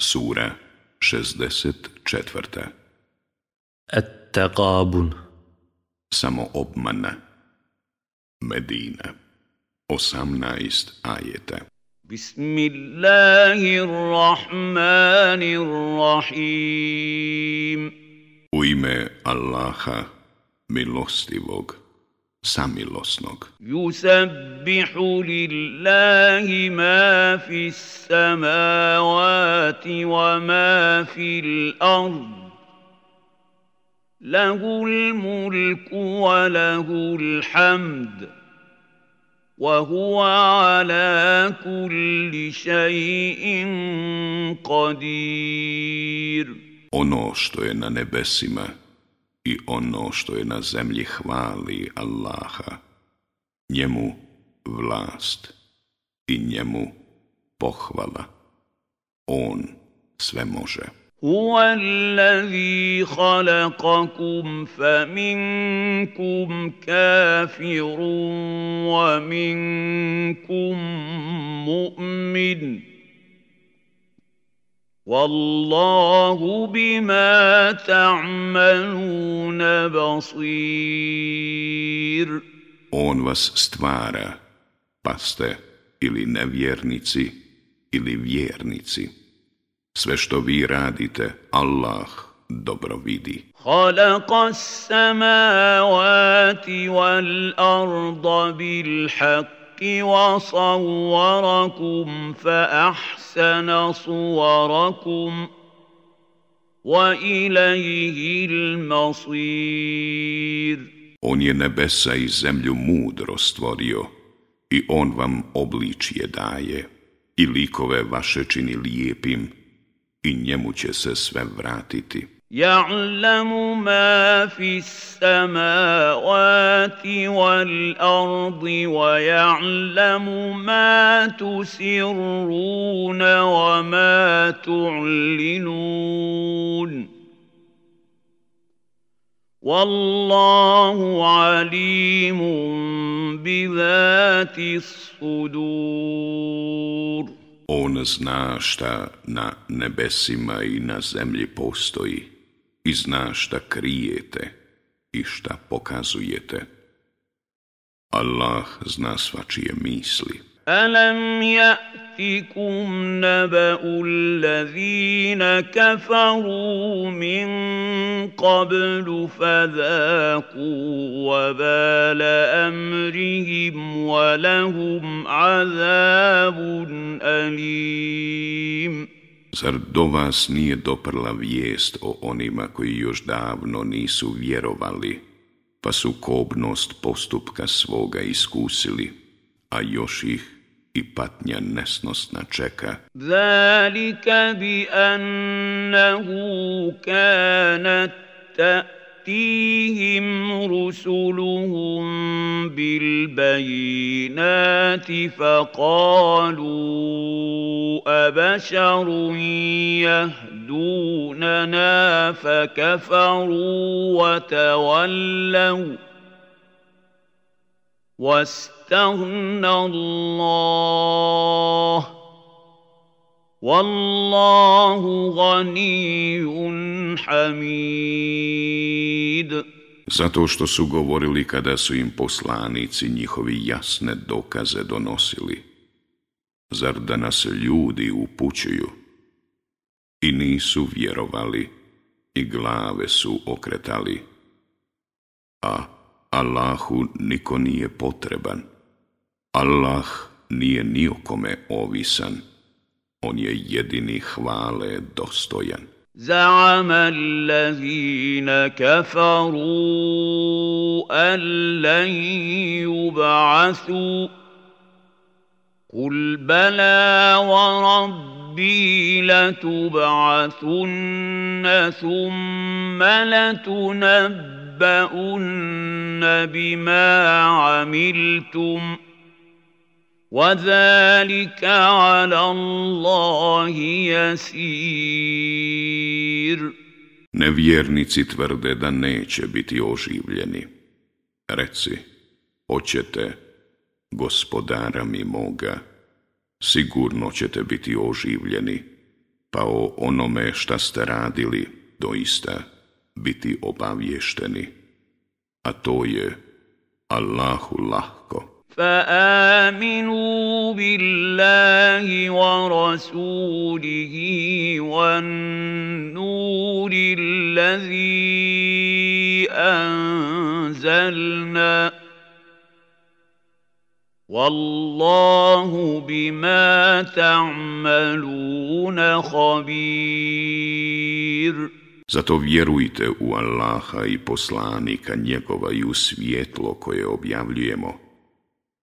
Sura 64. At-taqabun. Samo obmana. Medina. 18 ajeta. Bismillahirrahmanirrahim. U ime Allaha, milostivog. samilosnog. Yusabbihu lillahi ma fi samavati wa ma fil ard. له الملك وله الحمد وهو ala kulli shay'in qadir. Ono što je na nebesima i ono što je na zemlji hvali Allaha, njemu vlast i njemu pohvala. On sve može. هُوَ الَّذِي خَلَقَكُمْ فَمِنْكُمْ كَافِرٌ وَمِنْكُمْ مُؤْمِنٌ Wallahu bima ta'maluna basir. On vas stvara, pa ste ili nevjernici ili vjernici. Sve što vi radite, Allah dobro vidi. Halaqa samavati wal arda bil haq الْحَقِّ وَصَوَّرَكُمْ فَأَحْسَنَ صُوَرَكُمْ وَإِلَيْهِ الْمَصِيرُ On je nebesa i zemlju mudro stvorio i on vam obličje daje i likove vaše čini lijepim i njemu će se sve vratiti. يعلم ما في السماوات والارض ويعلم ما تسرون وما تعلنون والله عليم بذات الصدور On zna šta na nebesima i na zemlji postoji. i zna šta krijete i šta pokazujete. Allah zna svačije misli. Alam يأتكم نبأ الذين كفروا من قبل فذاقوا وبال أمرهم ولهم عذاب أليم zar do vas nije doprla vijest o onima koji još davno nisu vjerovali, pa su kobnost postupka svoga iskusili, a još ih i patnja nesnosna čeka. Zalika bi annahu kanat ta' تأتيهم رسلهم بالبينات فقالوا أبشر يهدوننا فكفروا وتولوا واستغنى الله Wallahu ghaniyun hamid. Zato što su govorili kada su im poslanici njihovi jasne dokaze donosili. Zar da nas ljudi upućuju? I nisu vjerovali i glave su okretali. A Allahu niko nije potreban. Allah nije ni o kome ovisan. On je jedini hvale dostojan. زعم الذين كفروا أن لن يبعثوا قل بلى وربي لتبعثن ثم لتنبؤن بما عملتم ۖ وَذَلِكَ عَلَى اللَّهِ يَسِيرٌ Nevjernici tvrde da neće biti oživljeni. Reci, hoćete, gospodara mi moga, sigurno ćete biti oživljeni, pa o onome šta ste radili, doista, biti obavješteni. A to je Allahu lahko. فآمنوا بالله ورسوله والنور الذي أنزلنا والله بما تعملون خبير Zato vjerujte u Allaha i poslanika njegova i u svjetlo koje objavljujemo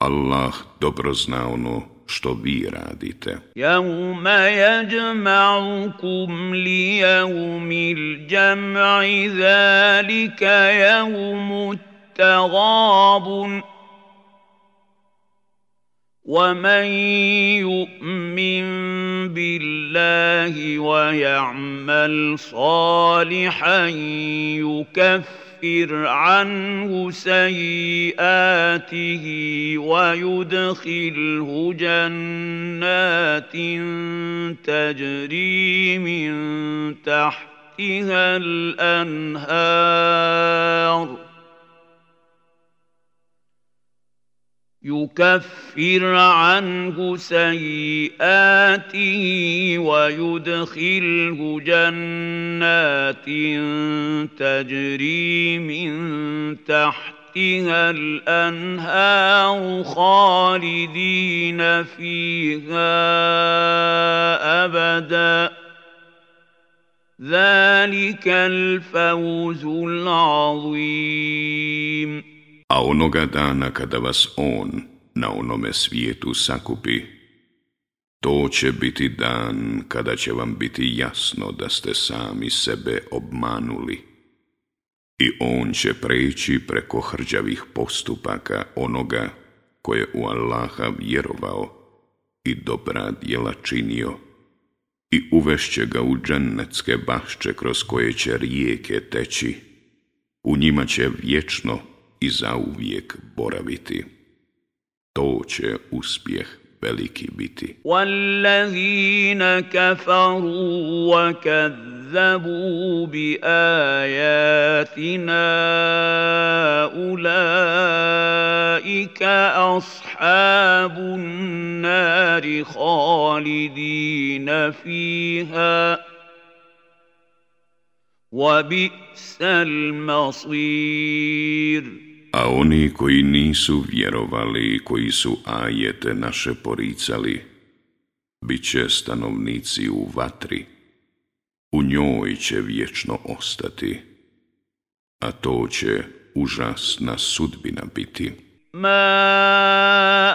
Allah dobro zna ono što vi radite. Jaume jeđma'ukum li jaumil jam'i zalika jaumu tagabun. ومن يؤمن بالله ويعمل صالحا يكفر يكفر عنه سيئاته ويدخله جنات تجري من تحتها الأنهار يكفر عنه سيئاته ويدخله جنات تجري من تحتها الانهار خالدين فيها ابدا ذلك الفوز العظيم A onoga dana kada vas On na onome svijetu sakupi, to će biti dan kada će vam biti jasno da ste sami sebe obmanuli. I On će preći preko hrđavih postupaka onoga koje u Allaha vjerovao i dobra djela činio i uvešće ga u džennetske bašče kroz koje će rijeke teći. U njima će vječno i zauvijek boraviti. To će uspjeh veliki biti. Wallazina kafaru wa kazzabu bi ajatina ulaika ashabun nari khalidina fiha. وبئس المصير A oni koji nisu vjerovali, koji su ajete naše poricali, bit će stanovnici u vatri, u njoj će vječno ostati, a to će užasna sudbina biti. Ma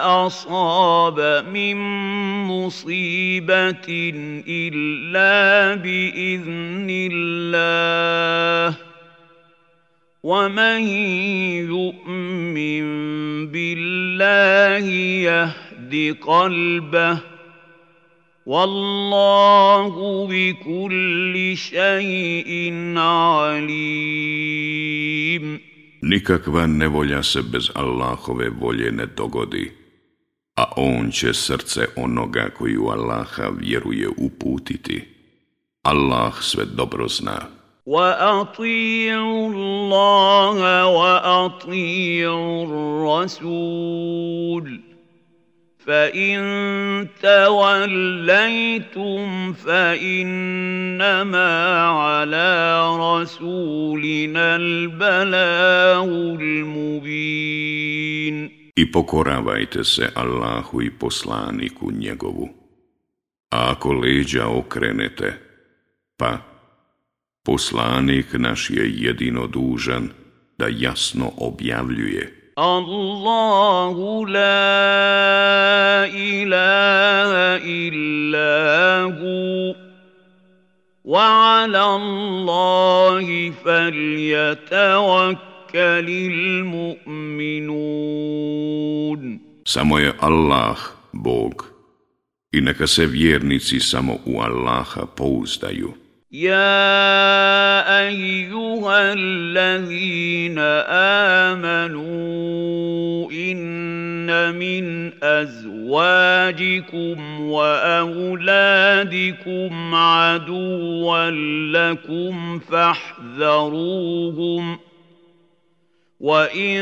asaba min musibatin illa bi iznillah. ومن يؤمن بالله يهد قلبه والله بكل شيء عليم Nikakva nevolja se bez Allahove volje ne dogodi, a on će srce onoga koji u Allaha vjeruje uputiti. Allah sve dobro zna. واطيعوا الله واطيعوا الرسول فان توليتم فانما على رسولنا البلاغ المبين I pokoravajte se Allahu i poslaniku njegovu. A ako leđa okrenete, pa Poslanik naš je jedino dužan da jasno objavljuje. Allahu la ilaha illa hu. Wa ala Allahi fal jatavakkalil mu'minun. Samo je Allah, Bog, i neka se vjernici samo u Allaha pouzdaju. يا ايها الذين امنوا ان من ازواجكم واولادكم عدوا لكم فاحذروهم ۖ وَإِن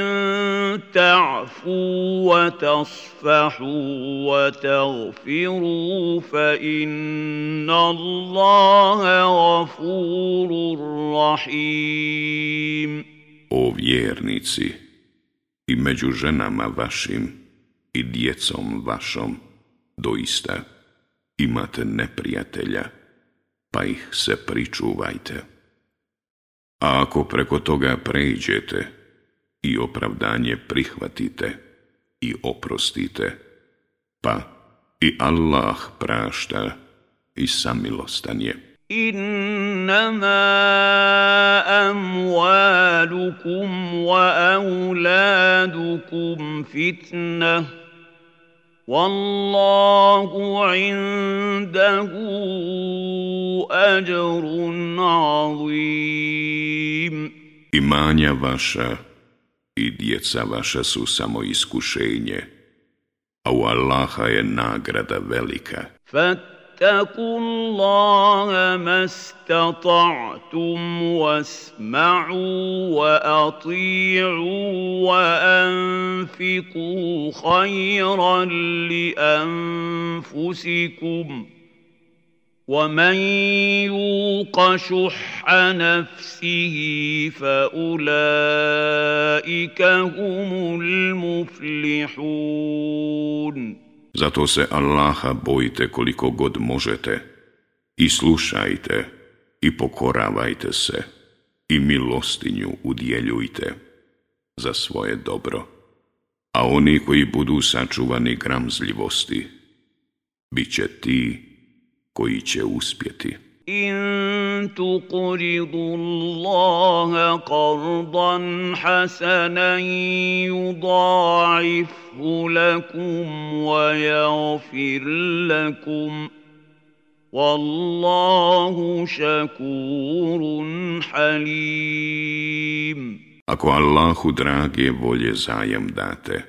تَعْفُوا وَتَصْفَحُوا وَتَغْفِرُوا فَإِنَّ اللَّهَ غَفُورٌ رَّحِيمٌ O vjernici, i među ženama vašim, i djecom vašom, doista imate neprijatelja, pa ih se pričuvajte. A ako preko toga pređete, i opravdanje prihvatite i oprostite, pa i Allah prašta i samilostan je. Innama amwalukum wa auladukum fitna Wallahu indahu ajrun azim Imanja vaša djeca vaša su samo iskušenje, a u Allaha je nagrada velika. فاتقوا الله ما استطعتم واسمعوا واطيعوا وانفقوا خيرا لانفسكم ومن يوق شح نفسه فأولئك هم المفلحون Zato se Allaha bojite koliko god možete i slušajte i pokoravajte se i milostinju udjeljujte za svoje dobro. A oni koji budu sačuvani gramzljivosti, bit će ti koji će uspjeti. In tu qridu Allaha qardan hasanan yudaifu lakum wa yaghfir lakum wallahu shakurun halim Ako Allahu drage volje zajem date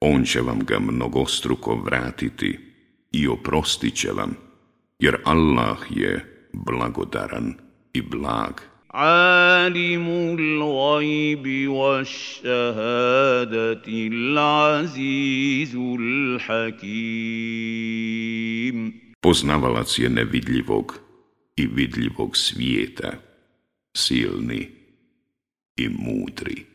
on će vam ga mnogostruko vratiti i oprostit će vam jer Allah je blagodaran i blag. Alimul gajbi wa šahadati l'azizul hakim. Poznavalac je nevidljivog i vidljivog svijeta, silni i mudri.